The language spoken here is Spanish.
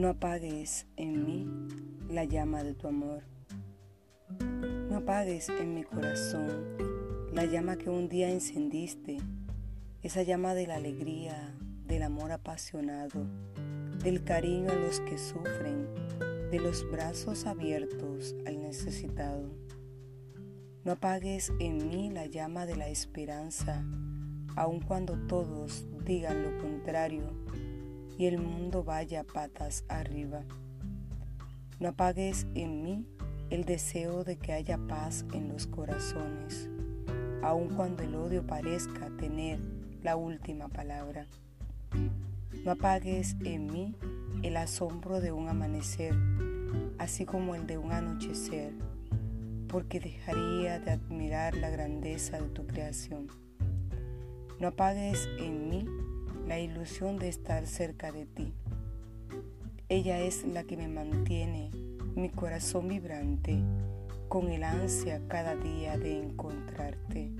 No apagues en mí la llama de tu amor. No apagues en mi corazón la llama que un día encendiste, esa llama de la alegría, del amor apasionado, del cariño a los que sufren, de los brazos abiertos al necesitado. No apagues en mí la llama de la esperanza, aun cuando todos digan lo contrario y el mundo vaya patas arriba. No apagues en mí el deseo de que haya paz en los corazones, aun cuando el odio parezca tener la última palabra. No apagues en mí el asombro de un amanecer, así como el de un anochecer, porque dejaría de admirar la grandeza de tu creación. No apagues en mí ilusión de estar cerca de ti. Ella es la que me mantiene mi corazón vibrante con el ansia cada día de encontrarte.